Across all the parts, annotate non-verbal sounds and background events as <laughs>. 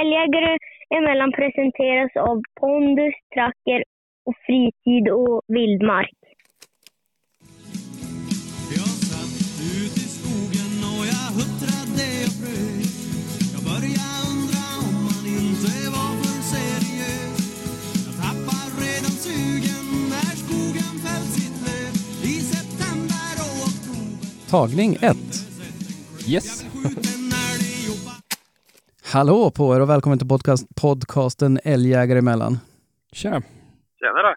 Älgjägare emellan presenteras av pondus, tracker och fritid och vildmark. Jag satt ut i skogen och jag huttrade och frös Jag började undra om man inte var för seriös Jag tappar redan sugen när skogen fällt sitt löv I september och oktober Tagning 1. Yes. Hallå på er och välkommen till podcast, podcasten Älgjägare emellan. Tja, Tjenare!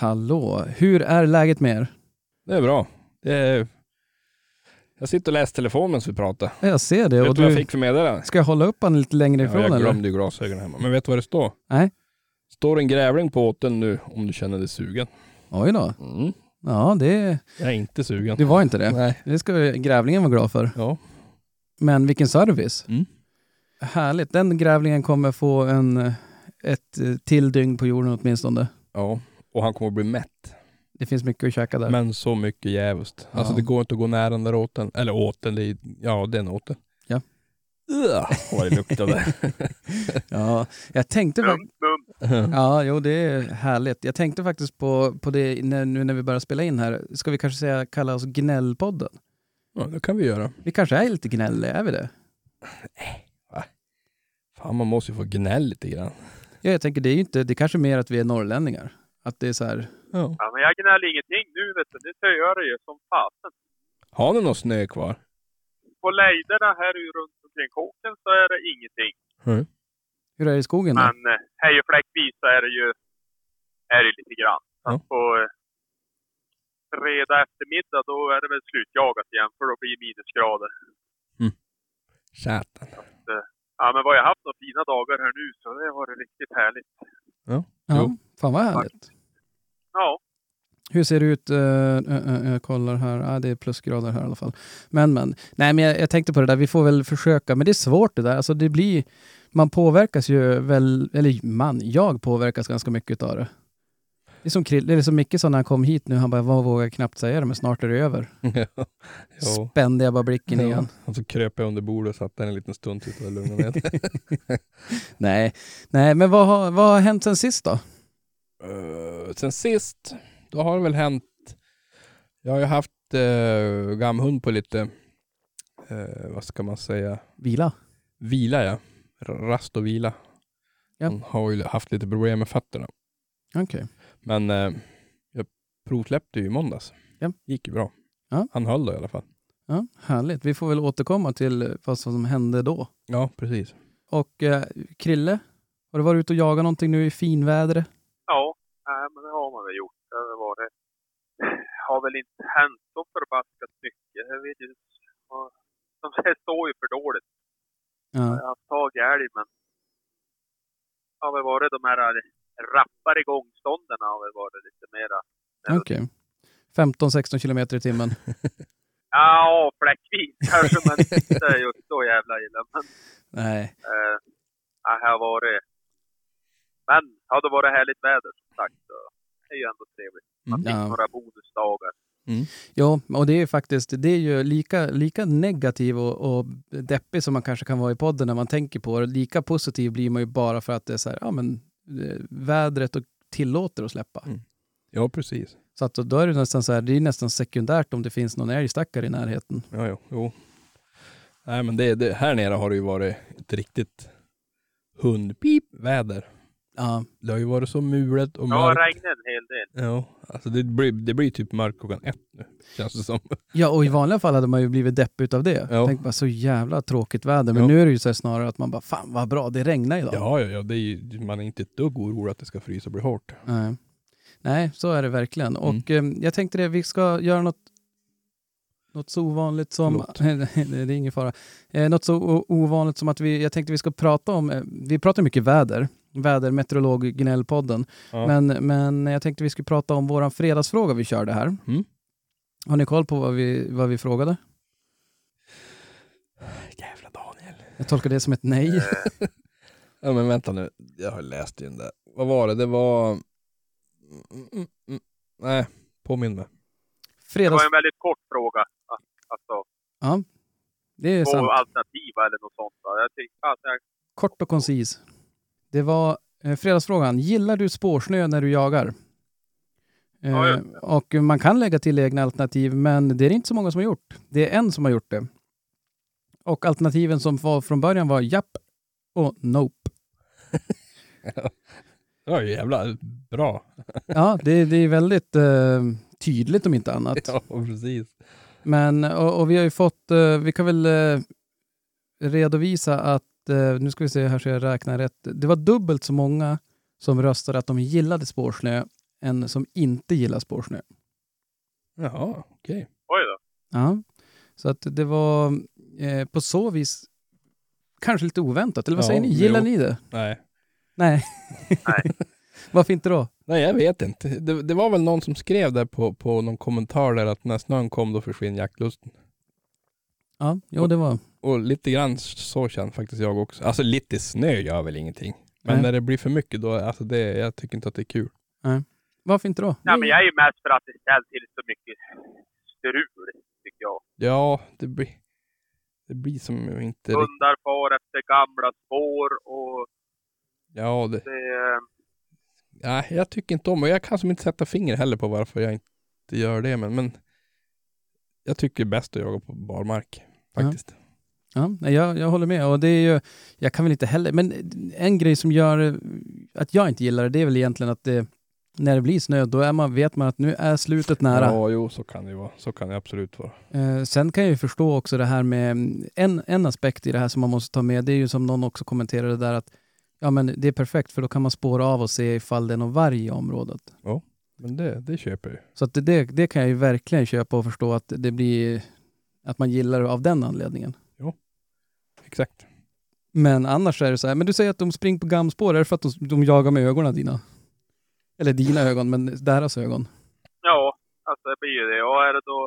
Hallå, hur är läget med er? det är bra. Det är... Jag sitter och läser telefonen medan vi pratar. Jag ser det. Vet Och du vad jag du, fick för meddelande? ska jag hålla upp den lite längre Ja, ifrån jag eller? glömde ju glasögonen hemma. Men vet du vad det står? Nej. Står en grävling på åten nu om du känner dig sugen. Oj då. Mm. Ja, det, Jag är inte sugen. det var inte det. Nej. Det ska grävlingen vara glad för. Ja. Men vilken service. Mm. Härligt. Den grävlingen kommer få en, ett eh, till dygn på jorden åtminstone. ja. Och han kommer att bli mätt. Det finns mycket att käka där. Men så mycket jävligt. Alltså Ja. det går inte att gå nära den där åten. Eller åten, det är, ja den åten. Ja. Ugh, vad det luktade. <laughs> Ja, jag tänkte mum. Ja, jo det är härligt. Jag tänkte faktiskt på, på det när, nu när vi börjar spela in här. Ska vi kanske säga kalla oss Gnällpodden? ja, det kan vi göra. Vi kanske är lite gnälliga, är vi det? Fan, man måste ju få gnäll lite grann. Ja, jag tänker det är ju inte, det är kanske mer att vi är norrlänningar. Att det är så här, Ja. Ja, men jag gnäller ingenting nu vet du. Det töar det ju som fasen. Har ni någon snö kvar? På lejderna här runt omkring kåken så är det ingenting. hur är det i skogen då? Men eh, hej och fläckvis så är det ju är det lite grann. Ja. på eh, fredag eftermiddag då är det väl slutjagat igen för då blir det minusgrader. Satan. Ja men vad jag haft några fina dagar här nu så det har varit riktigt härligt. Ja, jo. fan vad härligt. Ja, Hur ser det ut? Uh, jag kollar här. Ah, det är plusgrader här i alla fall. Men, men. Nej, men jag, jag tänkte på det där. Vi får väl försöka. Men det är svårt det där. Alltså det blir... Man påverkas ju väl... Eller man, jag påverkas ganska mycket av det. Det är som, Krill- det är som Micke sa när han kom hit nu. Han bara, vad vågar knappt säga det, men snart är det över. <laughs> jo. Spände jag bara blicken igen. Och så kröp jag under bordet och satt där en liten stund tills jag lugnade ner Nej, nej, men vad har, vad har hänt sen sist då? uh, Sen sist, då har det väl hänt... Jag har ju haft uh, gamhund på lite, eh, vad ska man säga, Vila? vila ja. Rast och vila. Ja. Hon har ju haft lite problem med fötterna. Okej. Men eh, jag provsläppte ju i måndags. Ja. Gick ju bra. Ja. Han höll då i alla fall. Ja, härligt. Vi får väl återkomma till vad som hände då. Ja, precis. Och eh, Krille, har du varit ute och jagat någonting nu i finvädret? ja, nej, men det har man väl gjort. Det har varit har väl inte hänt så förbaskat mycket. Jag vet ju, och de står ju för dåligt. Ja. Jag har haft tag i älg, men har väl varit de här rappare gångstånden har väl varit lite mera. Okej. 15-16 kilometer i timmen. <laughs> Ja, fläckvis <laughs> kanske, men inte just så jävla illa. Men Nej. eh, det har varit... Men har det varit härligt väder som sagt, så det är ju ändå trevligt. Man fick Ja. några bonusdagar. Ja, och det är ju faktiskt, det är ju lika, lika negativ och, och deppig som man kanske kan vara i podden när man tänker på det. Lika positiv blir man ju bara för att det är så här, ja men vädret och tillåter att släppa. Mm. Ja, precis. Så att då är det nästan så här, det är nästan sekundärt om det finns någon älgstackare i närheten. Ja, jo. jo. Nej, men det, det, här nere har det ju varit ett riktigt hundpip-väder. Ja, Det har ju varit så mulet och Ja, mörkt. det regnade en hel del. Ja, alltså det blir, det blir typ mörkt klockan ett nu, känns det som. Ja, och i vanliga fall hade man ju blivit deppig utav det. Ja. Tänk bara så jävla tråkigt väder. Men Ja. nu är det ju så här snarare att man bara, fan vad bra, det regnar idag. Ja, ja, ja, det är ju, man är inte ett dugg orolig att det ska frysa och bli hårt. Nej. Nej, så är det verkligen. Mm. Och eh, jag tänkte det, vi ska göra något, något så ovanligt som... Förlåt. <laughs> det är ingen fara. Eh, något så o- ovanligt som att vi, jag tänkte vi ska prata om, eh, vi pratar mycket väder, vädermeteorolog Gnällpodden. Ja. Men, men jag tänkte vi skulle prata om våran fredagsfråga vi körde här. Mm. Har ni koll på vad vi, vad vi frågade? Jävla Daniel. Jag tolkar det som ett nej. Ja, men vänta nu. Jag har läst in det. Vad var det? Det var... Mm, mm, mm. Nej, påminn mig. Det Fredags... var en väldigt kort fråga. Alltså, Ja, det är två sant. alternativa eller något sånt. Jag tänkte att jag Kort och koncis. Det var eh, fredagsfrågan. Gillar du spårsnö när du jagar? Eh, Ja, det. och man kan lägga till egna alternativ, men det är inte så många som har gjort. Det är en som har gjort det. Och alternativen som var från början var japp och nope. <laughs> Det var ju jävla bra. Ja, det, det är väldigt eh, tydligt om inte annat. <laughs> Ja, precis. Men, och, och vi har ju fått, eh, vi kan väl eh, redovisa att, nu ska vi se här så jag räknar rätt, det var dubbelt så många som röstade att de gillade spårsnö än som inte gillar spårsnö. Jaha, okej. Oj då. Ja. Så att det var eh, på så vis kanske lite oväntat, eller vad Ja, säger ni? Gillar jo. ni det? Nej. Nej. Nej. <laughs> Varför inte då? Nej, jag vet inte. Det, det var väl någon som skrev där på, på någon kommentar där att när snön kom då försvinner jaktlusten. Ja, jo det var. Och lite grann så känner faktiskt jag också. Alltså lite snö gör väl ingenting. Men Nej. när det blir för mycket då, alltså det, jag tycker inte att det är kul. Varför inte då? Ja, men jag är ju mest för att det ställs till så mycket strul, tycker jag. Ja, det blir, det blir som inte. Hundar far efter gamla spår och Ja, det, det... nej, jag tycker inte om och jag kan som inte sätta finger heller på varför jag inte gör det. Men, men jag tycker det är bäst att jaga på barmark faktiskt. Ja, nej, jag, jag håller med. Och det är ju, jag kan väl inte heller, men en grej som gör att jag inte gillar det, det är väl egentligen att det, när det blir snö, då är man, vet man att nu är slutet nära. Ja, jo, så kan det vara. Så kan det absolut vara. Eh, sen kan jag ju förstå också det här med, en, en aspekt i det här som man måste ta med, det är ju som någon också kommenterade där att ja men det är perfekt för då kan man spåra av och se ifall det är någon varg i området. Men det, det köper jag ju. Så att det, det, det kan jag ju verkligen köpa och förstå att det blir, att man gillar det av den anledningen. Exakt. Men annars är det så här, men du säger att de springer på gamspår, är det för att de, de jagar med ögonen dina? Eller dina ögon, men deras ögon. Ja, alltså det blir ju det. Och är det då...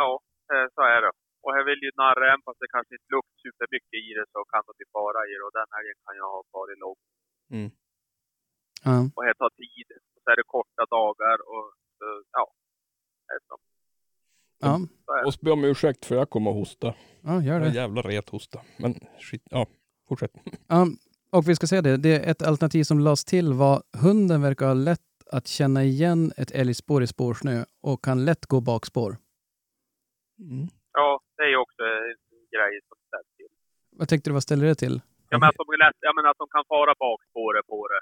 Ja, eh, så är det. Och jag vill ju narra en fast det kanske inte luktar supermycket i det så kan de ju fara i det. Och den helgen kan jag ha farit långt. Mm. Ja. Och det tar tid. Och så är det korta dagar och så, ja. Det är så. Ja, det. Måste be om ursäkt för jag kommer att hosta. ja gör Jag är det. jävla rethosta. Men skit, ja, fortsätt. Ja, och vi ska säga det, det är ett alternativ som lades till var hunden verkar ha lätt att känna igen ett älgspår i spårsnö och kan lätt gå bakspår. Mm. Ja, det är ju också en grej som ställs till. Vad tänkte du, vad ställer det till? Ja, men att de, lätt, ja, men att de kan fara bakspåret på det.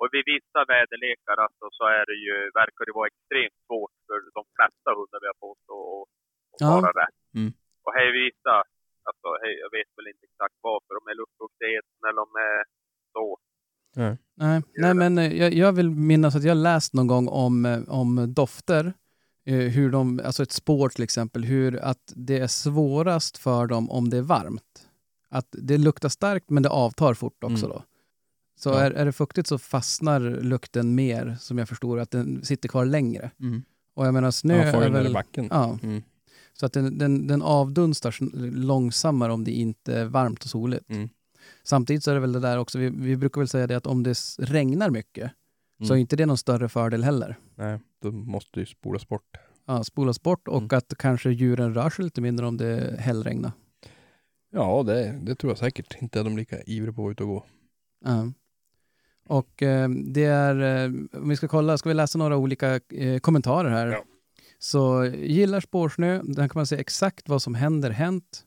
Och vid vissa väderlekar alltså, så är det ju, verkar det vara extremt svårt för de flesta hundar vi har fått att Ja. rätt. Mm. Och här vissa, alltså hej, jag vet väl inte exakt varför, de är luftfuktigheten eller de är så. Nej, nej men eh, jag, jag vill minnas att jag läst någon gång om, eh, om dofter. eh, Hur de, alltså ett spår till exempel, hur att det är svårast för dem om det är varmt. Att det luktar starkt men det avtar fort också Mm. då. Så Ja. är, är det fuktigt så fastnar lukten mer, som jag förstår att den sitter kvar längre. Mm. Och jag menar snö Ja, är ner i väl... backen. Ja, Mm. så att den, den, den avdunstar långsammare om det inte är varmt och soligt. Mm. Samtidigt så är det väl det där också, vi, vi brukar väl säga det att om det regnar mycket så är Mm. inte det någon större fördel heller. Nej, då måste ju spolas bort. Ja, spolas bort och Mm. att kanske djuren rör sig lite mindre om det hällregnar. Ja, det, det tror jag säkert. Inte är de lika ivriga på att vara ute och gå. Ja. Och eh, det är, eh, om vi ska kolla, ska vi läsa några olika eh, kommentarer här. Ja. Så gillar spårsnö, där kan man se exakt vad som händer hänt.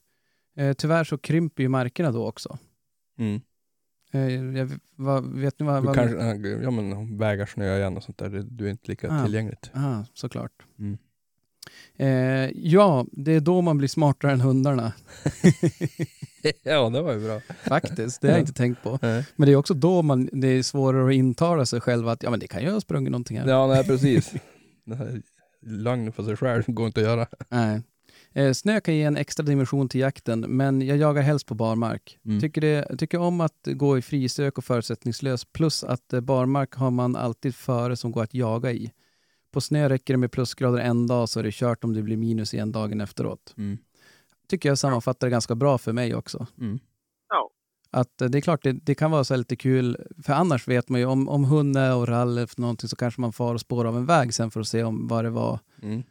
Eh, tyvärr så krymper ju markerna då också. Mm. Eh, jag, vad, vet ni vad? Vad kanske, ja men vägar snöar igen och sånt där. Det- Du är inte lika Ah. tillgängligt. Ah, såklart. Mm. Eh, ja, det är då man blir smartare än hundarna. <laughs> ja, det var ju bra. Faktiskt, det har jag inte tänkt på. Nej. Men det är också då man, det är svårare att intala sig själv att ja, men det kan ju ha sprungit någonting här. Ja, nej precis. <laughs> Lögn för sig själv går inte att göra. Nej. Eh, snö kan ge en extra dimension till jakten, men jag jagar helst på barmark. Mm. Tycker, det, tycker om att gå i frisök och förutsättningslös, plus att eh, barmark har man alltid före som går att jaga i. På snö räcker det med plusgrader en dag så är det kört om det blir minus igen dagen efteråt. Mm. Tycker jag sammanfattar det ganska bra för mig också. Mm. Ja. Att eh, det är klart, det, det kan vara så lite kul, för annars vet man ju om, om hund är och rall eller någonting så kanske man far och spårar av en väg sen för att se om vad det var Mm.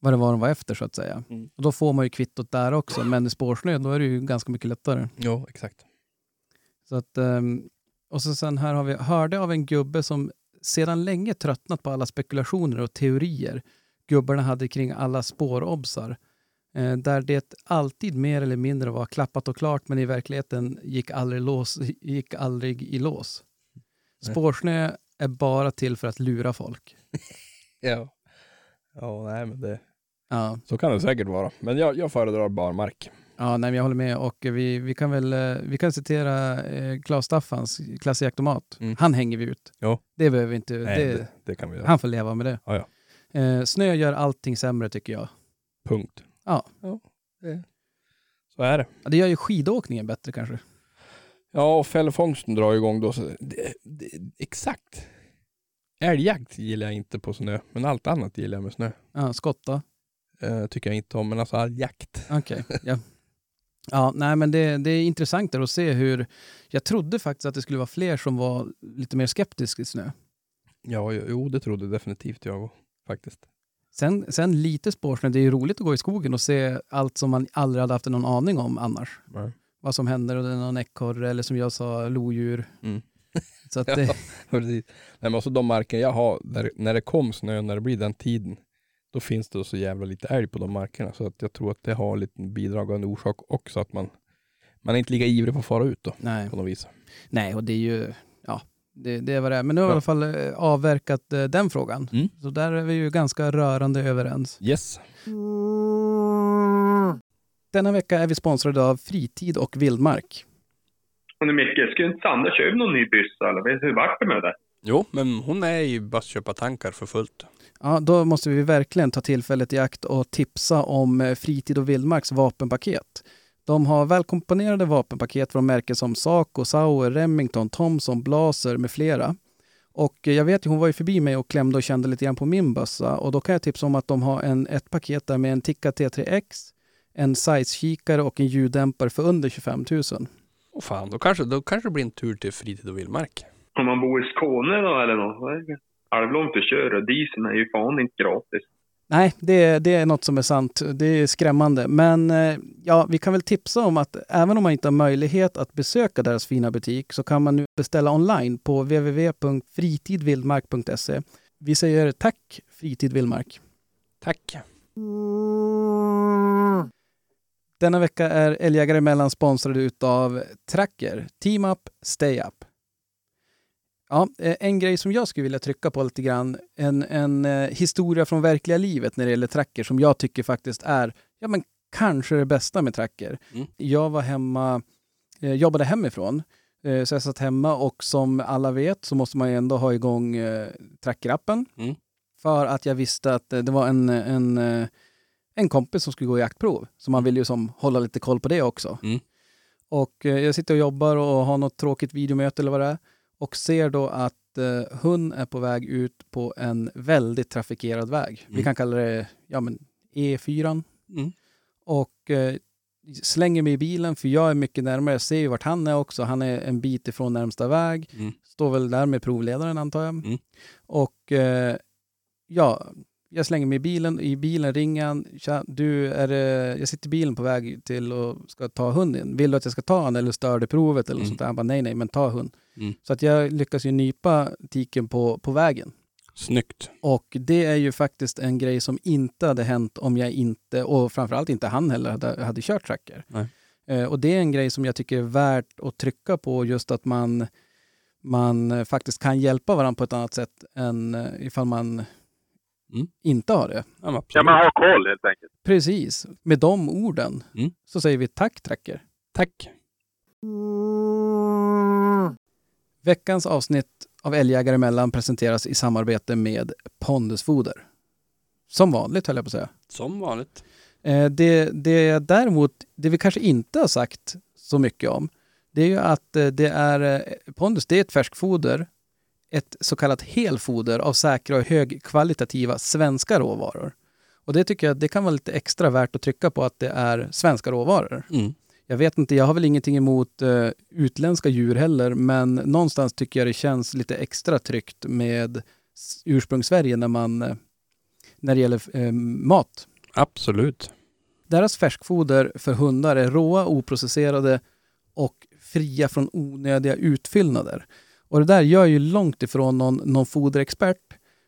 vad det var de var efter så att säga. Mm. Och då får man ju kvittot där också, men i spårsnö då är det ju ganska mycket lättare. Ja, exakt. Så att, ehm, och så sen här har vi, hörde av en gubbe som sedan länge tröttnat på alla spekulationer och teorier gubbarna hade kring alla spårobsar. Eh, där det alltid mer eller mindre var klappat och klart men i verkligheten gick aldrig, lås, gick aldrig i lås. Spårsnö är bara till för att lura folk. <laughs> Ja. Ja, nej men det, Ja, så kan det säkert vara. Men jag, jag föredrar barmark. Ja nej, jag håller med. Och vi, vi kan väl eh, vi kan citera eh, Claes Staffans klassjaktomat. Mm. Han hänger vi ut. Jo. Det behöver vi inte. Nej, det, det, det kan vi göra. Han får leva med det. Ja, ja. Eh, snö gör allting sämre tycker jag. Punkt. Ja. ja det, så är det. Ja, Det gör ju skidåkningen bättre kanske. Ja, och fällfångsten drar igång då. Det, det, exakt. Älgjakt gillar jag inte på snö, men allt annat gillar jag med snö. Ja, skotta. Eh, tycker jag inte om, men alltså all jakt. Okej, ja. <laughs> Ja, nej men det, det är intressant att se hur... Jag trodde faktiskt att det skulle vara fler som var lite mer skeptiska snö. Ja, jo, det trodde definitivt jag faktiskt. Sen, sen lite spårsnö, det är ju roligt att gå i skogen och se allt som man aldrig hade haft någon aning om annars. Nej. Vad som händer och det är någon ekorre eller som jag sa, lodjur. Mm. Så att <laughs> Ja, det, precis. Nej, men också de marker jag har, där, när det kom snö, när det blir den tiden, då finns det så jävla lite älg på de markerna. Så att jag tror att det har en liten bidragande orsak också, att man, man är inte lika ivrig på att fara ut då, nej. på något vis. nej, och det är ju... Ja, det, det är vad det är. Men nu har vi i Ja. alla fall eh, avverkat eh, den frågan. Mm. Så där är vi ju ganska rörande överens. Yes. Denna vecka är vi sponsrade av Fritid och Vildmark. Och nu Micke, skulle inte Sandra köpa någon ny byssa eller vet du hur vart det med det? Jo, men hon är i Bassköpa-tankar för fullt. Ja, då måste vi verkligen ta tillfället i akt och tipsa om eh, Fritid och Vildmarks vapenpaket. De har välkomponerade vapenpaket från märken som Saco, Sauer, Remington, Thomson, Blaser med flera. Och eh, jag vet ju, hon var ju förbi mig och klämde och kände lite grann på min bössa och då kan jag tipsa om att de har en, ett paket där med en Tikka T3X, en size-kikare och en ljuddämpare för under 25 000. Och fan, då kanske, då kanske det blir en tur till Fritid och Vildmark. Om man bor i Skåne då eller något? Halvlångt att köra. Dieseln är ju fan inte gratis. Nej, det, det är något som är sant. Det är skrämmande. Men eh, ja, vi kan väl tipsa om att även om man inte har möjlighet att besöka deras fina butik så kan man nu beställa online på www.fritidvildmark.se. Vi säger tack Fritid Vildmark. Tack. Denna vecka är Älgjägare emellan sponsrade utav Tracker, Team Up, Stay Up. Ja, eh, en grej som jag skulle vilja trycka på lite grann, en, en eh, historia från verkliga livet när det gäller Tracker som jag tycker faktiskt är, ja men kanske det bästa med Tracker. Mm. Jag var hemma, eh, jobbade hemifrån, eh, så jag satt hemma och som alla vet så måste man ju ändå ha igång eh, Tracker-appen. Mm. För att jag visste att det var en, en, en kompis som skulle gå jaktprov, så man vill ju som hålla lite koll på det också. Mm. Och jag sitter och jobbar och har något tråkigt videomöte eller vad det är och ser då att eh, hon är på väg ut på en väldigt trafikerad väg. Vi Mm. kan kalla det ja, men E4. Mm. Och eh, slänger mig i bilen för jag är mycket närmare. Jag ser ju vart han är också. Han är en bit ifrån närmsta väg. Mm. Står väl där med provledaren antar jag. Mm. Och eh, ja, jag slänger mig i bilen. I bilen ringer han. Tja, du, är det, jag sitter i bilen på väg till och ska ta hunden. Vill du att jag ska ta honom eller stör det provet? Eller Mm. sånt där. Han bara, nej, nej, men ta hund. Mm. Så att jag lyckas ju nypa tiken på, på vägen. Snyggt. Och det är ju faktiskt en grej som inte hade hänt om jag inte, och framförallt inte han heller, hade, hade kört tracker. Nej. Eh, och det är en grej som jag tycker är värt att trycka på, just att man, man faktiskt kan hjälpa varandra på ett annat sätt än eh, ifall man Mm. inte har det. Ja, men Ja, absolut. men ha koll helt enkelt. Precis. Med de orden Mm. så säger vi tack Tracker. Tack. Veckans avsnitt av Älgjägare emellan presenteras i samarbete med Pondusfoder. Som vanligt höll jag på att säga. Som vanligt. Eh, Det, det däremot, det vi kanske inte har sagt så mycket om, det är ju att eh, det är eh, Pondus, det är ett färskfoder, ett så kallat helfoder av säkra och högkvalitativa svenska råvaror. Och det tycker jag det kan vara lite extra värt att trycka på att det är svenska råvaror. Mm. Jag vet inte, jag har väl ingenting emot eh, utländska djur heller, men någonstans tycker jag det känns lite extra tryggt med ursprungssverige när man eh, när det gäller eh, mat. Absolut. Deras färskfoder för hundar är råa, oprocesserade och fria från onödiga utfyllnader. Och det där gör ju långt ifrån någon, någon foderexpert.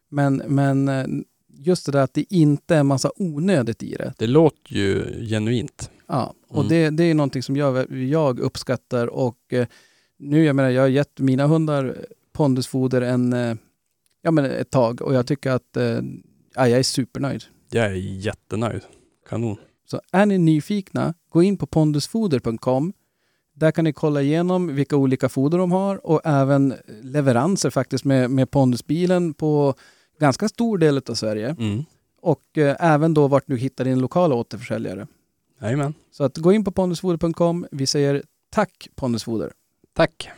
Men, men eh, just det där att det inte är massa onödigt i det. Det låter ju genuint. Ja, och Mm. det, det är någonting som jag, jag uppskattar och eh, nu, jag menar, jag har gett mina hundar pondusfoder en, eh, ja, men ett tag och jag tycker att eh, ja, jag är supernöjd. Jag är jättenöjd. Kanon. Så är ni nyfikna, gå in på pondusfoder.com. Där kan ni kolla igenom vilka olika foder de har och även leveranser faktiskt med, med pondusbilen på ganska stor del av Sverige. Mm. Och eh, även då vart du hittar din lokala återförsäljare. Jajamän. Så att gå in på pondusfoder.com. Vi säger tack Pondusfoder. Tack.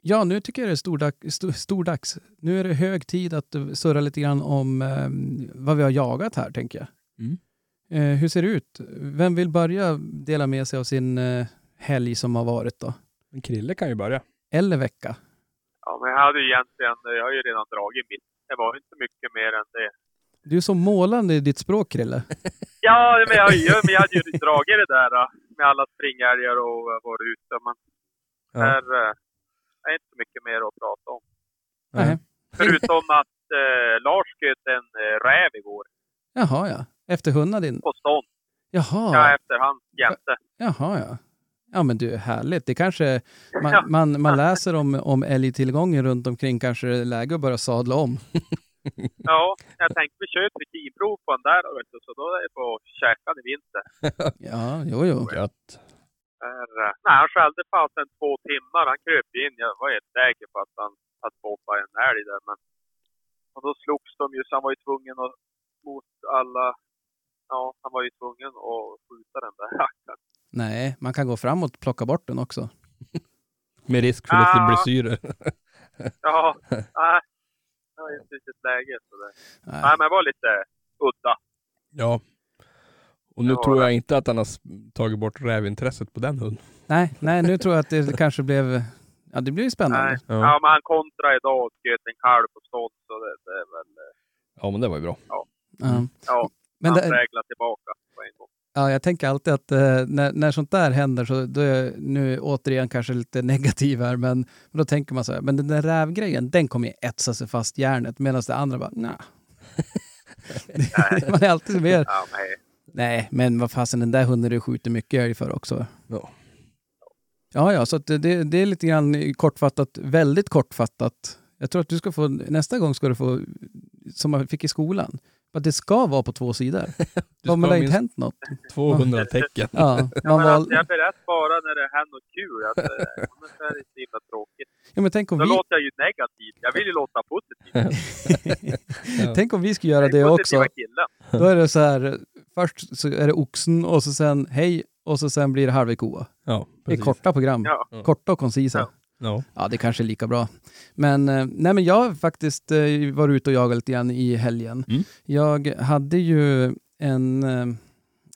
Ja, nu tycker jag det är stordags. Stor, stordags. Nu är det hög tid att surra lite grann om eh, vad vi har jagat här, tänker jag. Mm. Eh, hur ser det ut? Vem vill börja dela med sig av sin eh, helg som har varit då? Men Krille kan ju börja. Eller vecka? Ja, men jag hade ju egentligen, jag har ju redan dragit mitt. Det var inte mycket mer än det. Du är så målande i ditt språk, Krille. <laughs> Ja, men jag, jag, men jag hade ju dragit det där med alla springälgar och varit ute. Men Ja. här äh, är inte så mycket mer att prata om. Nej. Förutom att äh, Lars sköt en äh, räv igår Jaha, ja. Efter hunden din? på stånd. Jaha. Ja, efter hans jämte. Jaha, ja. Ja, men du, härligt. Det kanske... Man, man, man läser om, om älgtillgången runt omkring. Kanske det är läge att börja sadla om. <laughs> Ja, jag tänkte vi kör ett rutinprov på den där vet du, så då är det på käkan i vinter. <laughs> Ja, jo, jo. Gött. Är, äh, nej, han skällde fasen två timmar. Han kröp in. Jag var helt säker på att han hade bobbat en älg där. Men, och då slogs de ju så han var ju tvungen att mot alla... Ja, han var ju tvungen att skjuta den där rackaren. Nej, man kan gå fram och plocka bort den också. Med risk för lite Ah. blessyrer. Ja, nej. <laughs> Det var inte riktigt läge. Så det. Nej. Nej, men det var lite udda. Ja. Och nu Ja, tror jag inte att han har tagit bort rävintresset på den hunden. Nej, nej, nu tror jag att det kanske blev... Ja, det blir ju spännande. Ja. Ja. men han kontrade idag och sköt en kalv på stånd. Så det, det är väl... eh, Ja, men det var ju bra. Ja. Ja, Men han det, tillbaka på en gång. Ja, jag tänker alltid att eh, när, när sånt där händer så då är jag nu återigen kanske lite <laughs> negativ här, men, men då tänker man så här, men den där rävgrejen, den kommer ju etsa sig fast i hjärnet, medan det andra bara, nja. <laughs> man är alltid mer, Ja, men, nej, men vad fasen, den där hunden du skjuter mycket älg för också. Ja. Ja, ja, så att det, det är lite grann kortfattat, väldigt kortfattat. Jag tror att du ska få, nästa gång ska du få, som man fick i skolan, att det ska vara på två sidor. <laughs> Du Om det har inte hänt något. 200 tecken. Ja, ja, <laughs> man men alltså, jag berättar bara när det händer något kul. Att, eh, annars är det så himla tråkigt. ja, men tänk om Då vi, låter jag ju negativ. Jag vill ju låta positiv. <laughs> tänk om vi skulle göra det också. killen. Då är det så här, först så är det oxen och så sen hej och så sen blir det halvväg koa. Ja, Det är korta program. Ja. Ja. Korta och koncisa. Ja. Ja. Det kanske är lika bra. Men, eh, nej, men jag har faktiskt eh, varit ute och jagat lite grann i helgen. Mm. Jag hade ju en... Eh,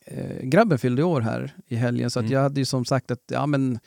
eh, grabben fyllde år här i helgen så att Mm. jag hade ju som sagt att ja, men,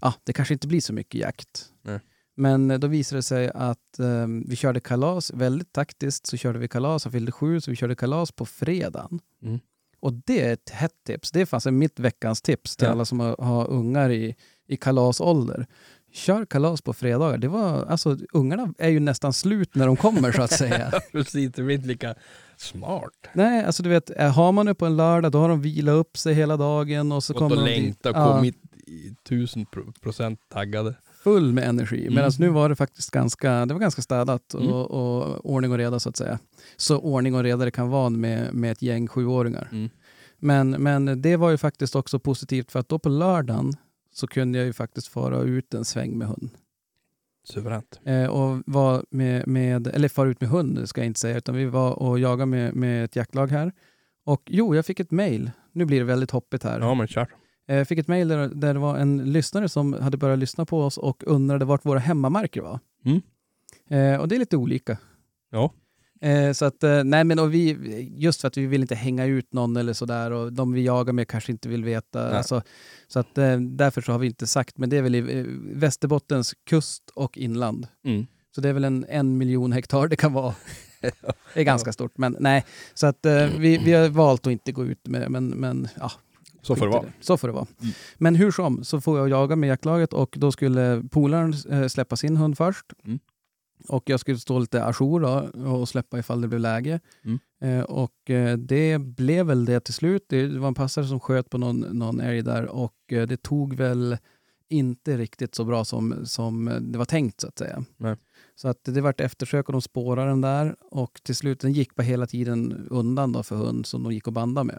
ja, det kanske inte blir så mycket jakt. Nej. Men då visade det sig att eh, vi körde kalas, väldigt taktiskt så körde vi kalas, han fyllde sju så vi körde kalas på fredagen. Mm. Och det är ett hett tips. Det är faktiskt mitt veckans tips till Ja. alla som har, har ungar i, i kalasålder. Kör kalas på fredagar. Det var, alltså, ungarna är ju nästan slut när de kommer så att säga. <laughs> Precis, det blir inte lika smart. Nej, alltså du vet, har man det på en lördag då har de vilat upp sig hela dagen och så Gått kommer och de dit. längtat och Ja, kommit i tusen pro- procent taggade. full med energi. Mm. Medan nu var det faktiskt ganska, det var ganska städat och, Mm. och ordning och reda så att säga. Så ordning och reda det kan vara med, med ett gäng sjuåringar. Mm. Men, men det var ju faktiskt också positivt för att då på lördagen så kunde jag ju faktiskt fara ut en sväng med hund. Suveränt. Eh, och var med, med, eller fara ut med hund ska jag inte säga, utan vi var och jagade med, med ett jaktlag här. Och jo, jag fick ett mejl. Nu blir det väldigt hoppigt här. Ja, men kör. Eh, Jag fick ett mejl där, där det var en lyssnare som hade börjat lyssna på oss och undrade vart våra hemmamarker var. Mm. Eh, och det är lite olika. Ja. Eh, så att, eh, nej men och vi, just för att vi vill inte hänga ut någon eller sådär och de vi jagar med kanske inte vill veta. Alltså, så att eh, därför så har vi inte sagt, men det är väl i eh, Västerbottens kust och inland. Mm. Så det är väl en, en miljon hektar det kan vara. <laughs> Det är ganska stort, men nej. Så att eh, vi, vi har valt att inte gå ut med men, men ja, Så får det vara. Så får det vara. Mm. Men hur som, så får jag jaga med jaktlaget och då skulle polaren eh, släppa sin hund först. Mm. Och jag skulle stå lite ajour då och släppa ifall det blev läge. Mm. Eh, och eh, det blev väl det till slut. Det var en passare som sköt på någon, någon älg där och eh, det tog väl inte riktigt så bra som, som det var tänkt så att säga. Nej. Så att det vart eftersök och de spårade den där och till slut, den gick bara hela tiden undan då för hund som de gick och bandade med.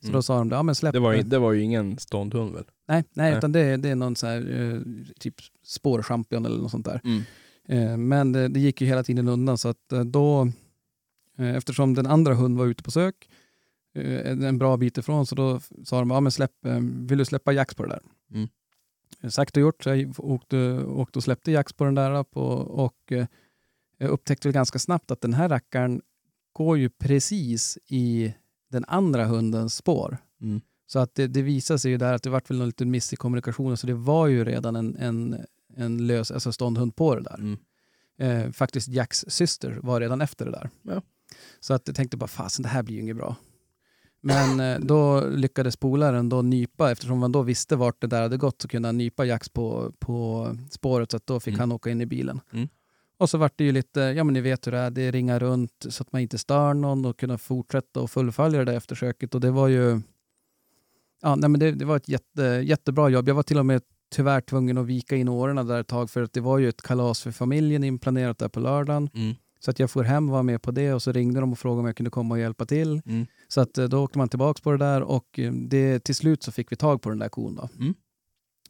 Så Mm. då sa de, ja men släpp Det var, ju- den." det var ju ingen ståndhund väl? Nej, nej, Nej. utan det, det är någon så här, eh, typ spårchampion eller något sånt där. Mm. Eh, men det, det gick ju hela tiden undan så att eh, då, eh, eftersom den andra hunden var ute på sök, en bra bit ifrån, så då sa de, ja men släpp, vill du släppa jax på det där? Mm. Sagt och gjort, så jag åkte, åkte och släppte jax på den där på, och jag upptäckte ganska snabbt att den här rackaren går ju precis i den andra hundens spår. Mm. Så att det, det visade sig ju där att det vart väl någon liten miss i kommunikationen, så det var ju redan en, en, en lös, alltså ståndhund på det där. Mm. Eh, faktiskt Jacks syster var redan efter det där. Ja. Så att jag tänkte bara, fasen det här blir ju inget bra. Men eh, då lyckades polaren då nypa, eftersom man då visste vart det där hade gått, så kunde han nypa Jax på, på spåret, så att då fick Mm. han åka in i bilen. Mm. Och så vart det ju lite, ja men ni vet hur det är, det ringar runt så att man inte stör någon och kunna fortsätta och fullfölja det där eftersöket. Och det var ju, ja nej men det, det var ett jätte, jättebra jobb. Jag var till och med tyvärr tvungen att vika in åren där ett tag för att det var ju ett kalas för familjen inplanerat där på lördagen. Mm. Så att jag får hem och var med på det och så ringde de och frågade om jag kunde komma och hjälpa till. Mm. Så att eh, då åkte man tillbaka på det där och eh, det, till slut så fick vi tag på den där kon. Då. Mm.